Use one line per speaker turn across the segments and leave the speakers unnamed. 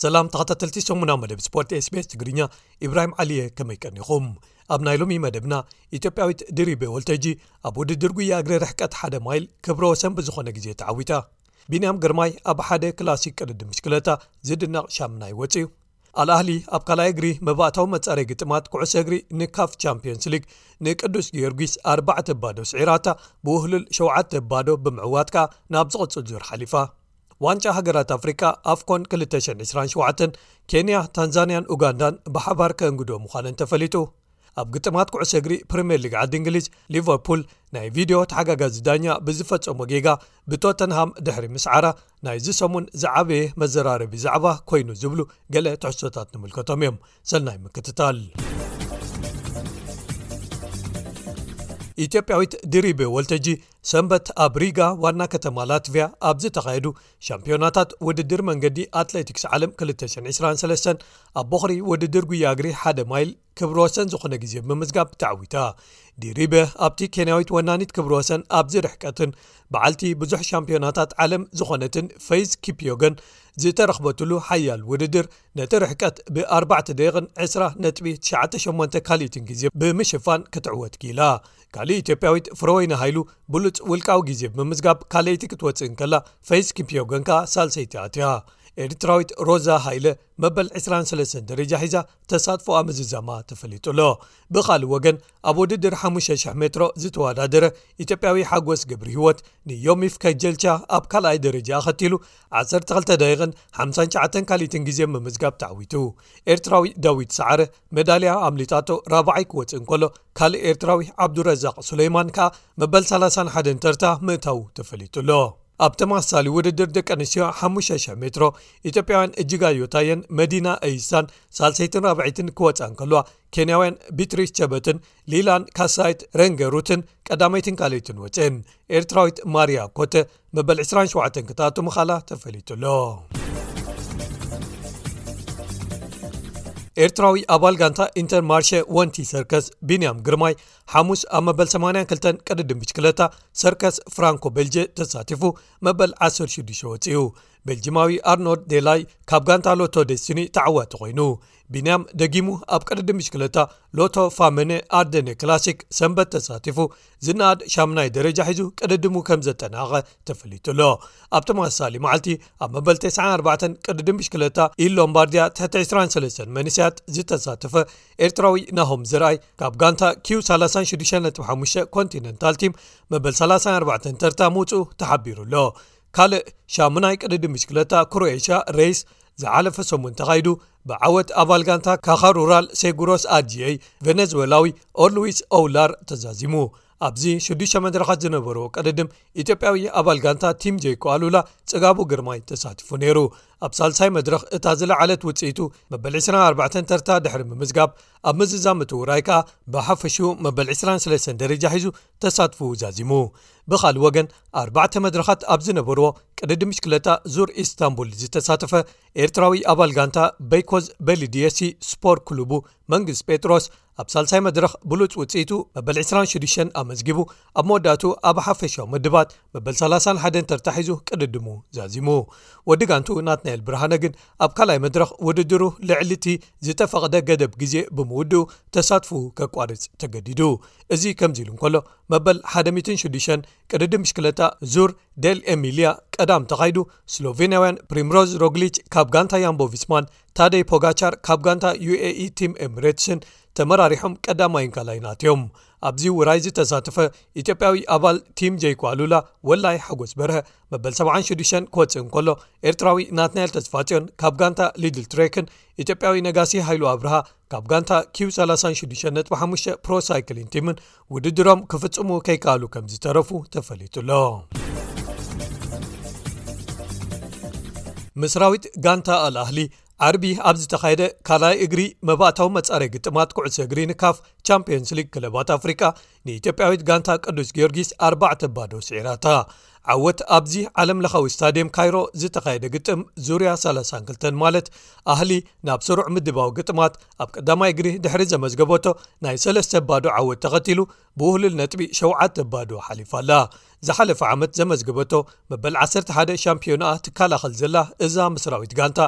ሰላም ተኸታተልቲ ሰሙና መደብ ስፖርት ስቤስ ትግርኛ ኢብራሂም ዓሊየ ከመይቀኒኹም ኣብ ናይ ሎሚ መደብና ኢትዮጵያዊት ድሪቤ ወልተጂ ኣብ ውድድር ጉያ እግሪ ርሕቀት ሓደ ማይል ክብረ ወሰን ብዝኾነ ግዜ ተዓዊታ ቢንያም ግርማይ ኣብ ሓደ ክላሲክ ቅድዲ ምሽክለታ ዝድነቕ ሻምናይ ወፅ እዩ ኣልኣህሊ ኣብ ካልይ እግሪ መባእታዊ መፃረይ ግጥማት ኩዕሶ እግሪ ንካፍ ቻምፕዮንስ ሊግ ንቅዱስ ጊዮርጊስ ኣርባዕተ ባዶ ስዒራታ ብውህሉል ሸውዓተ ባዶ ብምዕዋት ከኣ ናብ ዝቕፅል ዙር ሓሊፋ ዋንጫ ሃገራት ኣፍሪቃ ኣፍኮን 227 ኬንያ ታንዛንያን ኡጋንዳን ብሓባር ከእንግድኦ ምዃነን ተፈሊጡ ኣብ ግጥማት ኩዕሶ እግሪ ፕሪምየር ሊግ ዓዲ እንግሊዝ ሊቨርፑል ናይ ቪድዮ ተሓጋጋዚ ዳኛ ብዝፈጸሞ ጌጋ ብቶተንሃም ድሕሪ ምስዓራ ናይዚ ሰሙን ዝዓበየ መዘራረቢ ዛዕባ ኮይኑ ዝብሉ ገለ ትሕሶታት ንምልከቶም እዮም ሰናይ ምክትታል ኢትዮጵያዊት ድሪቤ ወልተጂ ሰንበት ኣብ ሪጋ ዋና ከተማ ላትቭያ ኣብ ዝተኻየዱ ሻምፒዮናታት ውድድር መንገዲ ኣትለቲክስ ዓለም 223 ኣብ ቦኽሪ ውድድር ጉያግሪ ሓደ ማይል ክብሪ ወሰን ዝኾነ ግዜ ብምዝጋብ ተዕዊታ ድሪበ ኣብቲ ኬንያዊት ወናኒት ክብሪ ወሰን ኣብዚ ርሕቀትን በዓልቲ ብዙሕ ሻምፒዮናታት ዓለም ዝኾነትን ፈይዝ ኪፕዮገን ዝተረኽበትሉ ሓያል ውድድር ነቲ ርሕቀት ብ ኣርባዕተ ደቂቕን ዕስራ ነጥቢ ትሽዓተ ሸሞንተ ካልኢትን ግዜ ብምሽፋን ክትዕወት ክኢላ። ካልእ ኢትዮጵያዊት ፍረወይኒ ሃይሉ ብሉጽ ውልቃዊ ግዜ ብምምዝጋብ ካልኣይቲ ክትወጽእ እንከላ ፈይዝ ኪፕዮገን ከኣ ሳልሰይቲ ኣትያ። ኤርትራዊት ሮዛ ሃይለ መበል ዕስራን ሰለስተን ደረጃ ሒዛ ተሳትፎኣ ምዝዛማ ተፈሊጡ'ሎ። ብኻልእ ወገን ኣብ ውድድር ሓሙሽተ ሽሕ ሜትሮ ዝተወዳደረ ኢትዮጵያዊ ሓጎስ ገብሪሂወት ንዮሚፍ ከጀልቻ ኣብ ካልኣይ ደረጃ ኣኸቲሉ 12 ደቂቕን 59 ካሊትን ግዜ ምምዝጋብ ተዓዊቱ ኤርትራዊ ዳዊት ሰዓረ መዳልያ ኣምሊጣቶ ራብዓይ ክወፅእ እንከሎ ካልእ ኤርትራዊ ዓብዱረዛቅ ሱለይማን ከኣ መበል 31 ተርታ ምእታው ተፈሊጡ ኣሎ ኣብ ተመሳሳሊ ውድድር ደቂ ኣንስትዮ 5,00 ሜትሮ ኢትዮጵያውያን እጅጋዮታየን መዲና እይሳን ሳልሰይትን ራብዐይትን ክወፅኣ እንከልዋ ኬንያውያን ቢትሪስ ቸበትን ሊላን ካሳይት ረንገሩትን ቀዳመይትን ካልይትን ወፅን ኤርትራዊት ማርያ ኮተ መበል 27 ክታቱ ምኻላ ተፈሊጡ ኣሎ ኤርትራዊ ኣባል ጋንታ ኢንተር ማርሸ ወንቲ ሰርከስ ቢንያም ግርማይ ሓሙስ ኣብ መበል 82 ቅድድም ብሽክለታ ሰርከስ ፍራንኮ ቤልጀ ተሳቲፉ መበል 16 ወፅኡ ቤልጂማዊ ኣርኖርድ ዴላይ ካብ ጋንታ ሎቶ ደስኒ ተዓዋቲ ኮይኑ ቢንያም ደጊሙ ኣብ ቅድድም ብሽክለታ ሎቶ ፋመነ ኣርደነ ክላሲክ ሰንበት ተሳቲፉ ዝነኣድ ሻምናይ ደረጃ ሒዙ ቅድድሙ ከም ዘጠናቐቐ ተፈሊጡ ኣሎ ኣብ ተመሳሳሊ መዓልቲ ኣብ መበል 94 ቅድድም ብሽክለታ ኢሎምባርድያ ትሕቲ 23 መንስያት ዝተሳተፈ ኤርትራዊ ናሆም ዘርኣይ ካብ ጋንታ ኪው 365 ኮንቲነንታል ቲም መበል 34 ተርታ ምውፅኡ ተሓቢሩ ኣሎ ካልእ ሻሙናይ ቅድዲ ብሽክለታ ክሮኤሽያ ሬይስ ዝሓለፈ ሰሙን ተኻይዱ ብዓወት ኣባል ጋንታ ካኻሩራል ሴጉሮስ ኣጅይ ቨነዝወላዊ ኦርሉዊስ ኦውላር ተዛዚሙ ኣብዚ 6ዱሽተ መድረኻት ዝነበሩ ቅድድም ኢትዮጵያዊ ኣባል ጋንታ ቲም ጀይኮ ኣሉላ ጽጋቡ ግርማይ ተሳትፉ ነይሩ ኣብ ሳልሳይ መድረኽ እታ ዝለዓለት ውፅኢቱ መበል 24 ተርታ ድሕሪ ምምዝጋብ ኣብ ምዝዛም እትውራይ ከኣ ብሓፈሹ መበል 23 ደረጃ ሒዙ ተሳትፍኡ ዛዚሙ ብካልእ ወገን ኣርባዕተ መድረኻት ኣብ ዝነበርዎ ቅድዲ ምሽክለታ ዙር ኢስታንቡል ዝተሳተፈ ኤርትራዊ ኣባል ጋንታ በይኮዝ በሊድየሲ ስፖር ክሉቡ መንግስ ጴጥሮስ ኣብ ሳልሳይ መድረኽ ብሉፅ ውፅኢቱ መበል 26 ኣመዝጊቡ ኣብ መወዳእቱ ኣብ ሓፈሻዊ ምድባት መበል 31 ተርታሒዙ ቅድድሙ ዛዚሙ ወዲ ጋንቱ ናትናኤል ብርሃነ ግን ኣብ ካልይ መድረኽ ውድድሩ ልዕሊ እቲ ዝተፈቕደ ገደብ ግዜ ብምውድኡ ተሳትፉ ከቋርፅ ተገዲዱ እዚ ከምዚ ኢሉ እንከሎ መበል ሓደ ሚትን ሽዱሽተን ቅድድም ብሽክለታ ዙር ደል ኤሚልያ ቀዳም ተኻይዱ ስሎቨንያውያን ፕሪምሮዝ ሮግሊች ካብ ጋንታ ያምቦ ቪስማን ታደይ ፖጋቻር ካብ ጋንታ uae ቲም ኤምሬትስን ተመራሪሖም ቀዳማይን ካልይን ኣትዮም ኣብዚ ውራይ ዝተሳተፈ ኢትዮጵያዊ ኣባል ቲም ጀይኳሉላ ወላይ ሓጎስ በርሀ መበል 76 ክወፅእ እንከሎ ኤርትራዊ ናትናኤል ተስፋፅዮን ካብ ጋንታ ሊድል ትሬክን ኢትዮጵያዊ ነጋሲ ሃይሉ ኣብርሃ ካብ ጋንታ ኪው 36 ነጥቢ 5 ፕሮ ሳይክሊን ቲምን ውድድሮም ክፍጽሙ ከይከኣሉ ከም ዝተረፉ ተፈሊጡ ኣሎ ምስራዊት ጋንታ ኣልኣህሊ ዓርቢ ኣብ ዝተኻየደ ካልይ እግሪ መባእታዊ መጻረይ ግጥማት ኩዕሶ እግሪ ንካፍ ቻምፕዮንስ ሊግ ክለባት ኣፍሪቃ ንኢትዮጵያዊት ጋንታ ቅዱስ ጊዮርጊስ ኣባዕተ ባዶ ስዒራታ ዓወት ኣብዚ ዓለም ለኻዊ ስታድየም ካይሮ ዝተኻየደ ግጥም ዙርያ 32 ማለት ኣህሊ ናብ ስሩዕ ምድባዊ ግጥማት ኣብ ቀዳማይ እግሪ ድሕሪ ዘመዝገበቶ ናይ ሰለስተ ባዶ ዓወት ተኸቲሉ ብውህሉል ነጥቢ ሸተ ባዶ ሓሊፋ ኣላ ዝሓለፈ ዓመት ዘመዝገበቶ መበል 11 ሻምፒዮናኣ ትከላኸል ዘላ እዛ ምስራዊት ጋንታ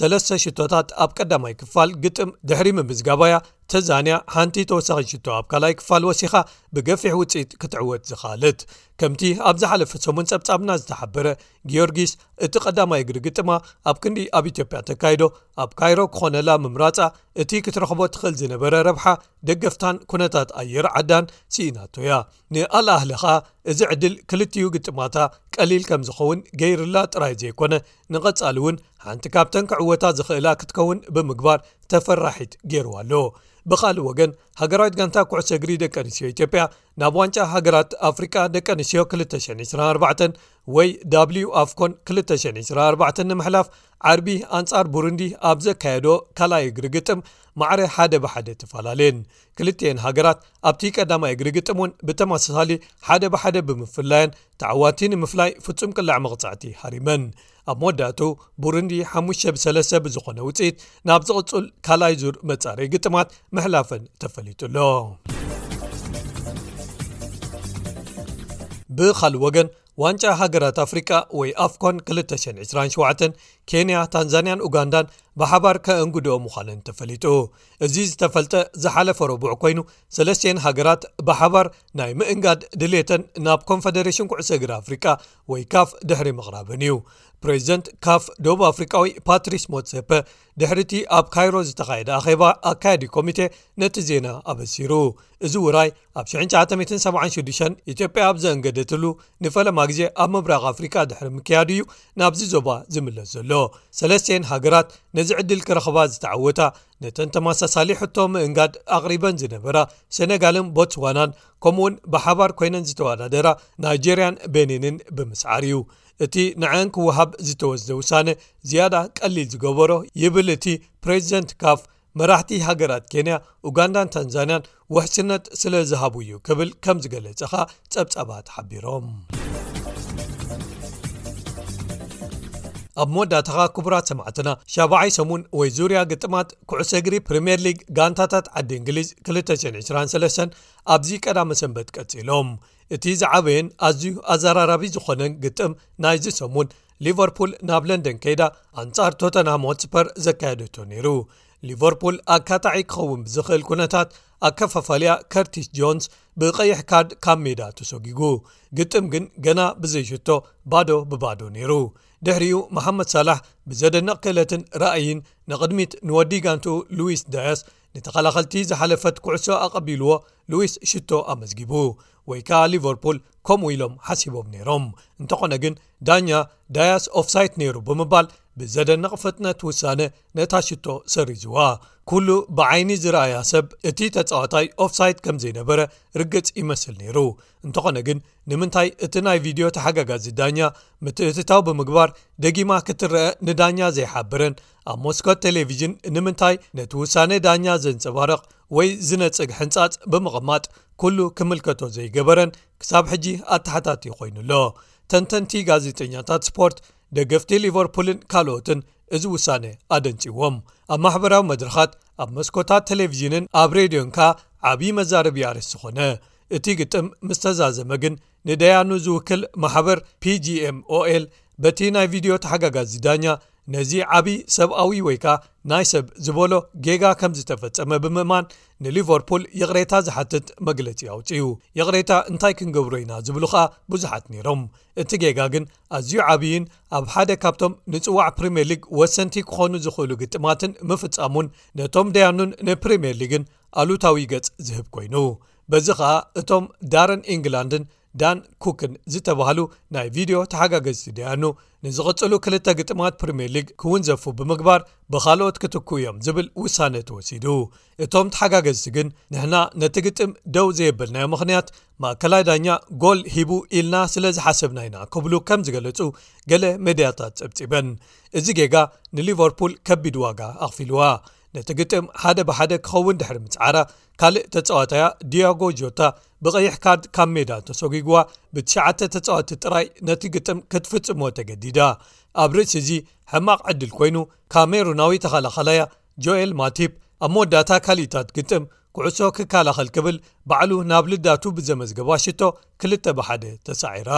ሰለስተ ሽቶታት ኣብ ቀዳማይ ክፋል ግጥም ድሕሪ ምምዝጋባያ ተዛንያ ሓንቲ ተወሳኺ ሽቶ ኣብ ካልይ ክፋል ወሲኻ ብገፊሕ ውፅኢት ክትዕወት ዝኸኣለት ከምቲ ኣብ ዝሓለፈ ሰሙን ፀብፃብና ዝተሓበረ ጊዮርጊስ እቲ ቀዳማይ እግሪ ግጥማ ኣብ ክንዲ ኣብ ኢትዮጵያ ተካይዶ ኣብ ካይሮ ክኾነላ ምምራፃ እቲ ክትረኽቦ ትኽእል ዝነበረ ረብሓ ደገፍታን ኩነታት ኣየር ዓዳን ስኢናቶ እያ ንኣልኣህሊ ኸኣ እዚ ዕድል ክልትኡ ግጥማታ ቀሊል ከም ዝኸውን ገይርላ ጥራይ ዘይኮነ ንቐጻሊ እውን ሓንቲ ካብተን ክዕወታ ዝኽእላ ክትከውን ብምግባር ተፈራሒት ገይርዋ ኣሎ ብካልእ ወገን ሃገራዊት ጋንታ ኩዕሶ እግሪ ደቂ ኣንስትዮ ኢትዮጵያ ናብ ዋንጫ ሃገራት ኣፍሪቃ ደቂ ኣንስትዮ 224 ወይ ዳብልዩ ኣፍኮን 224 ንምሕላፍ ዓርቢ ኣንጻር ቡሩንዲ ኣብ ዘካየዶ ካልኣይ እግሪ ግጥም ማዕረ ሓደ ብሓደ ተፈላለየን ክልተኤን ሃገራት ኣብቲ ቀዳማይ እግሪ ግጥም እውን ብተመሳሳሊ ሓደ ብሓደ ብምፍላየን ተዓዋቲ ንምፍላይ ፍጹም ቅላዕ መቕጻዕቲ ሃሪመን ኣብ መወዳእቱ ቡሩንዲ ሓሙሽተ ብሰለሰ ብዝኾነ ውፅኢት ናብ ዝቕጹል ካልኣይ ዙር መጻረይ ግጥማት ምሕላፈን ተፈሊጡ ኣሎ ብካልእ ወገን ዋንጫ ሃገራት ኣፍሪቃ ወይ ኣፍኮን 227 ኬንያ ታንዛንያን ኡጋንዳን ብሓባር ከእንግድኦ ምዃነን ተፈሊጡ እዚ ዝተፈልጠ ዝሓለፈ ረቡዕ ኮይኑ ሰለስቲኤን ሃገራት ብሓባር ናይ ምእንጋድ ድሌተን ናብ ኮንፈደሬሽን ኩዕሶ እግሪ ኣፍሪቃ ወይ ካፍ ድሕሪ ምቕራበን እዩ ፕሬዚደንት ካፍ ዶብ ኣፍሪቃዊ ፓትሪስ ሞትሰፐ ድሕሪ እቲ ኣብ ካይሮ ዝተኻየደ ኣኼባ ኣካየዲ ኮሚቴ ነቲ ዜና ኣበሲሩ እዚ ውራይ ኣብ 976 ኢትዮጵያ ኣብ ዘእንገደትሉ ንፈለማ ግዜ ኣብ ምብራቅ ኣፍሪቃ ድሕሪ ምክያዱ እዩ ናብዚ ዞባ ዝምለስ ዘሎ ሰለስቲኤን ሃገራት ነዚ ዕድል ክረኽባ ዝተዓወታ ነተን ተመሳሳሊ ሕቶ ምእንጋድ ኣቕሪበን ዝነበራ ሰነጋልን ቦትስዋናን ከምኡውን ብሓባር ኮይነን ዝተወዳደራ ናይጀርያን ቤኒንን ብምስዓር እዩ እቲ ንዐን ክወሃብ ዝተወስደ ውሳነ ዝያዳ ቀሊል ዝገበሮ ይብል እቲ ፕሬዚደንት ካፍ መራሕቲ ሃገራት ኬንያ ኡጋንዳን ታንዛንያን ውሕስነት ስለ ዝሃቡ እዩ ክብል ከም ዝገለጸኻ ጸብጻባት ሓቢሮም ኣብ መወዳእታኻ ክቡራት ሰማዕትና ሻባዓይ ሰሙን ወይ ዙርያ ግጥማት ኩዕሰ እግሪ ፕሪምየር ሊግ ጋንታታት ዓዲ እንግሊዝ 223 ኣብዚ ቀዳመ ሰንበት ቀጺሎም እቲ ዝዓበየን ኣዝዩ ኣዘራራቢ ዝኾነን ግጥም ናይዚ ሰሙን ሊቨርፑል ናብ ለንደን ከይዳ ኣንጻር ቶተናሞትስፐር ዘካየደቶ ነይሩ ሊቨርፑል ኣካታዒ ክኸውን ብዝኽእል ኩነታት ኣከፋፋልያ ከርቲስ ጆንስ ብቀይሕ ካርድ ካብ ሜዳ ተሰጒጉ ግጥም ግን ገና ብዘይሽቶ ባዶ ብባዶ ነይሩ ድሕሪኡ መሓመድ ሳላሕ ብዘደነቕ ክእለትን ራእይን ንቕድሚት ንወዲ ጋንትኡ ሉዊስ ደስ ንተኸላኸልቲ ዝሓለፈት ኩዕሶ ኣቐቢልዎ ሉዊስ ሽቶ ኣመዝጊቡ ወይ ከኣ ሊቨርፑል ከምኡ ኢሎም ሓሲቦም ነይሮም እንተኾነ ግን ዳኛ ዳያስ ኦፍሳይት ነይሩ ብምባል ብዘደንቕ ፍጥነት ውሳነ ነታ ሽቶ ሰሪዝዋ ኩሉ ብዓይኒ ዝረኣያ ሰብ እቲ ተጻዋታይ ኦፍሳይት ከም ዘይነበረ ርግጽ ይመስል ነይሩ እንተኾነ ግን ንምንታይ እቲ ናይ ቪድዮ ተሓጋጋዚ ዳኛ ምትእትታው ብምግባር ደጊማ ክትረአ ንዳኛ ዘይሓበረን ኣብ ሞስኮት ቴሌቭዥን ንምንታይ ነቲ ውሳነ ዳኛ ዘንፀባርቕ ወይ ዝነጽግ ሕንጻጽ ብምቕማጥ ኩሉ ክምልከቶ ዘይገበረን ክሳብ ሕጂ ኣተሓታትዩ ኮይኑ ኣሎ ተንተንቲ ጋዜጠኛታት ስፖርት ደገፍቲ ሊቨርፑልን ካልኦትን እዚ ውሳነ ኣደንጺዎም ኣብ ማሕበራዊ መድረኻት ኣብ መስኮታት ቴሌቭዥንን ኣብ ሬድዮን ከኣ ዓብዪ መዛረቢ ኣርስ ዝኾነ እቲ ግጥም ምስተዛዘመ ግን ንደያኑ ዝውክል ማሕበር PGMOL በቲ ናይ ቪድዮ ተሓጋጋዚ ዳኛ ነዚ ዓብዪ ሰብኣዊ ወይ ከኣ ናይ ሰብ ዝበሎ ጌጋ ከም ዝተፈጸመ ብምእማን ንሊቨርፑል ይቕሬታ ዝሓትት መግለጺ ኣውጺኡ ይቕሬታ እንታይ ክንገብሮ ኢና ዝብሉ ከኣ ብዙሓት ነይሮም እቲ ጌጋ ግን ኣዝዩ ዓብይን ኣብ ሓደ ካብቶም ንጽዋዕ ፕሪምየር ሊግ ወሰንቲ ክኾኑ ዝኽእሉ ግጥማትን ምፍጻሙን ነቶም ደያኑን ንፕሪምየር ሊግን ኣሉታዊ ገጽ ዝህብ ኮይኑ በዚ ኸኣ እቶም ዳረን ኢንግላንድን ዳን ኩክን ዝተባህሉ ናይ ቪድዮ ተሓጋገዝቲ ደያኑ ንዝቕጽሉ ክልተ ግጥማት ፕሪምየር ሊግ ክውንዘፉ ብምግባር ብኻልኦት ክትክኡ እዮም ዝብል ውሳነ ተወሲዱ እቶም ተሓጋገዝቲ ግን ንሕና ነቲ ግጥም ደው ዘየበልናዮ ምኽንያት ማእከላይ ዳኛ ጎል ሂቡ ኢልና ስለ ዝሓሰብና ኢና ክብሉ ከም ዝገለጹ ገለ መድያታት ጸብጺበን እዚ ጌጋ ንሊቨርፑል ከቢድ ዋጋ ኣኽፊልዋ ነቲ ግጥም ሓደ ብሓደ ክኸውን ድሕሪ ምጽዓራ ካልእ ተጻዋታያ ዲያጎ ጆታ ብቀይሕ ካርድ ካብ ሜዳ ተሰጉግዋ ብትሽዓተ ተጻወቲ ጥራይ ነቲ ግጥም ክትፍጽሞ ተገዲዳ ኣብ ርእሲ እዚ ሕማቕ ዕድል ኮይኑ ካሜሩናዊ ተኸላኸላያ ጆኤል ማቲፕ ኣብ መወዳእታ ካልኢታት ግጥም ኩዕሶ ክከላኸል ክብል ባዕሉ ናብ ልዳቱ ብዘመዝገባ ሽቶ ክልተ ብሓደ ተሳዒራ።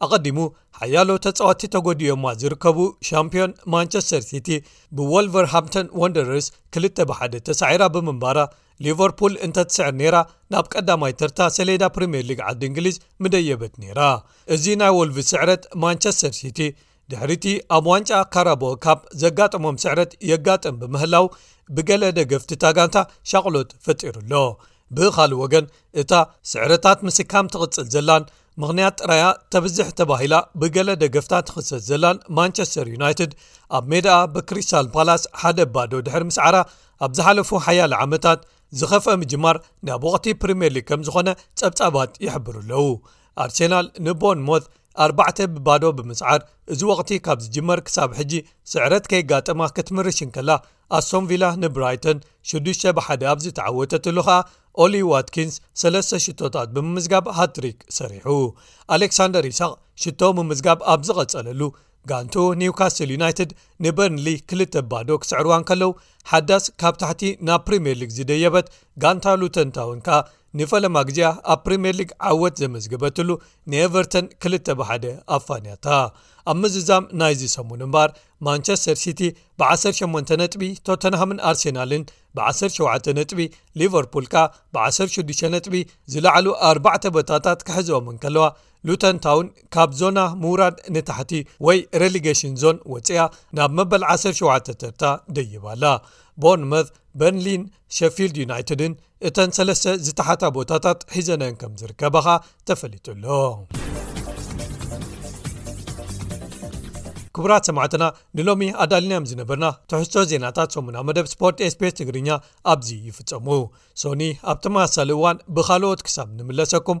ኣቐዲሙ ሓያሎ ተጻዋቲ ተጎዲኦማ ዝርከቡ ሻምፕዮን ማንቸስተር ሲቲ ብወልቨር ሃምፕቶን ወንደረርስ ክልተ ብሓደ ተሳዒራ ብምንባራ ሊቨርፑል እንተትስዕር ነይራ ናብ ቀዳማይ ተርታ ሰሌዳ ፕሪምየር ሊግ ዓዲ እንግሊዝ ምደየበት ነይራ። እዚ ናይ ወልቭ ስዕረት ማንቸስተር ሲቲ ድሕሪ'ቲ ኣብ ዋንጫ ካራቦ ካፕ ዘጋጠሞም ስዕረት የጋጥም ብምህላው ብገለ ደገፍቲ እታ ጋንታ ሻቕሎት ፈጢሩ ኣሎ ብኻልእ ወገን እታ ስዕረታት ምስካም ትቕጽል ዘላን ምኽንያት ጥራያ ተብዝሕ ተባሂላ ብገለ ደገፍታ ትኽሰት ዘላን ማንቸስተር ዩናይትድ ኣብ ሜዳኣ ብክሪስታል ፓላስ ሓደ ባዶ ድሕሪ ምስዓራ ኣብ ዝሓለፉ ሓያለ ዓመታት ዝኸፍአ ምጅማር ናብ ወቕቲ ፕሪምየር ሊግ ከም ዝኾነ ጸብጻባት ይሕብሩ ኣለዉ ኣርሴናል ንቦርን ሞት ኣርባዕተ ብባዶ ብምስዓር እዚ ወቕቲ ካብ ዝጅመር ክሳብ ሕጂ ስዕረት ከይጋጠማ ክትምርሽ እንከላ ኣሶምቪላ ንብራይቶን ሽዱሽተ ብሓደ ኣብ ዝተዓወተትሉ ኸኣ ኦሊ ዋትኪንስ ሰለስተ ሽቶታት ብምምዝጋብ ሃትሪክ ሰሪሑ ኣሌክሳንደር ይሳቅ ሽቶ ምምዝጋብ ኣብ ዝቐጸለሉ ጋንቱ ኒውካስትል ዩናይትድ ንበርንሊ ክልተ ባዶ ክስዕርዋ እንከለዉ ሓዳስ ካብ ታሕቲ ናብ ፕሪምየር ሊግ ዝደየበት ጋንታ ሉተንታውን ከኣ ንፈለማ ግዜኣ ኣብ ፕሪምየር ሊግ ዓወት ዘመዝገበትሉ ንኤቨርተን ክልተ ብሓደ ኣፋንያታ ኣብ ምዝዛም ናይዚ ሰሙን እምበኣር ማንቸስተር ሲቲ ብ18 ነጥቢ ቶተንሃምን ኣርሴናልን ብ17 ነጥቢ ሊቨርፑል ከኣ ብ16 ነጥቢ ዝለዕሉ ኣርባዕተ በታታት ክሕዝኦም እንከለዋ ሉተንታውን ካብ ዞና ምውራድ ንታሕቲ ወይ ሬሊጌሽን ዞን ወፅኣ ናብ መበል 17 ተርታ ደይባኣላ ቦርንመት በርንሊን ሸፊልድ ዩናይትድን እተን ሰለስተ ዝተሓታ ቦታታት ሒዘነን ከም ዝርከባኻ ተፈሊጡ ኣሎ ክቡራት ሰማዕትና ንሎሚ ኣዳልናዮም ዝነበርና ትሕዝቶ ዜናታት ሰሙና መደብ ስፖርት ስፔስ ትግርኛ ኣብዚ ይፍፀሙ ሶኒ ኣብ ተመሳሳሊ እዋን ብካልኦት ክሳብ ንምለሰኩም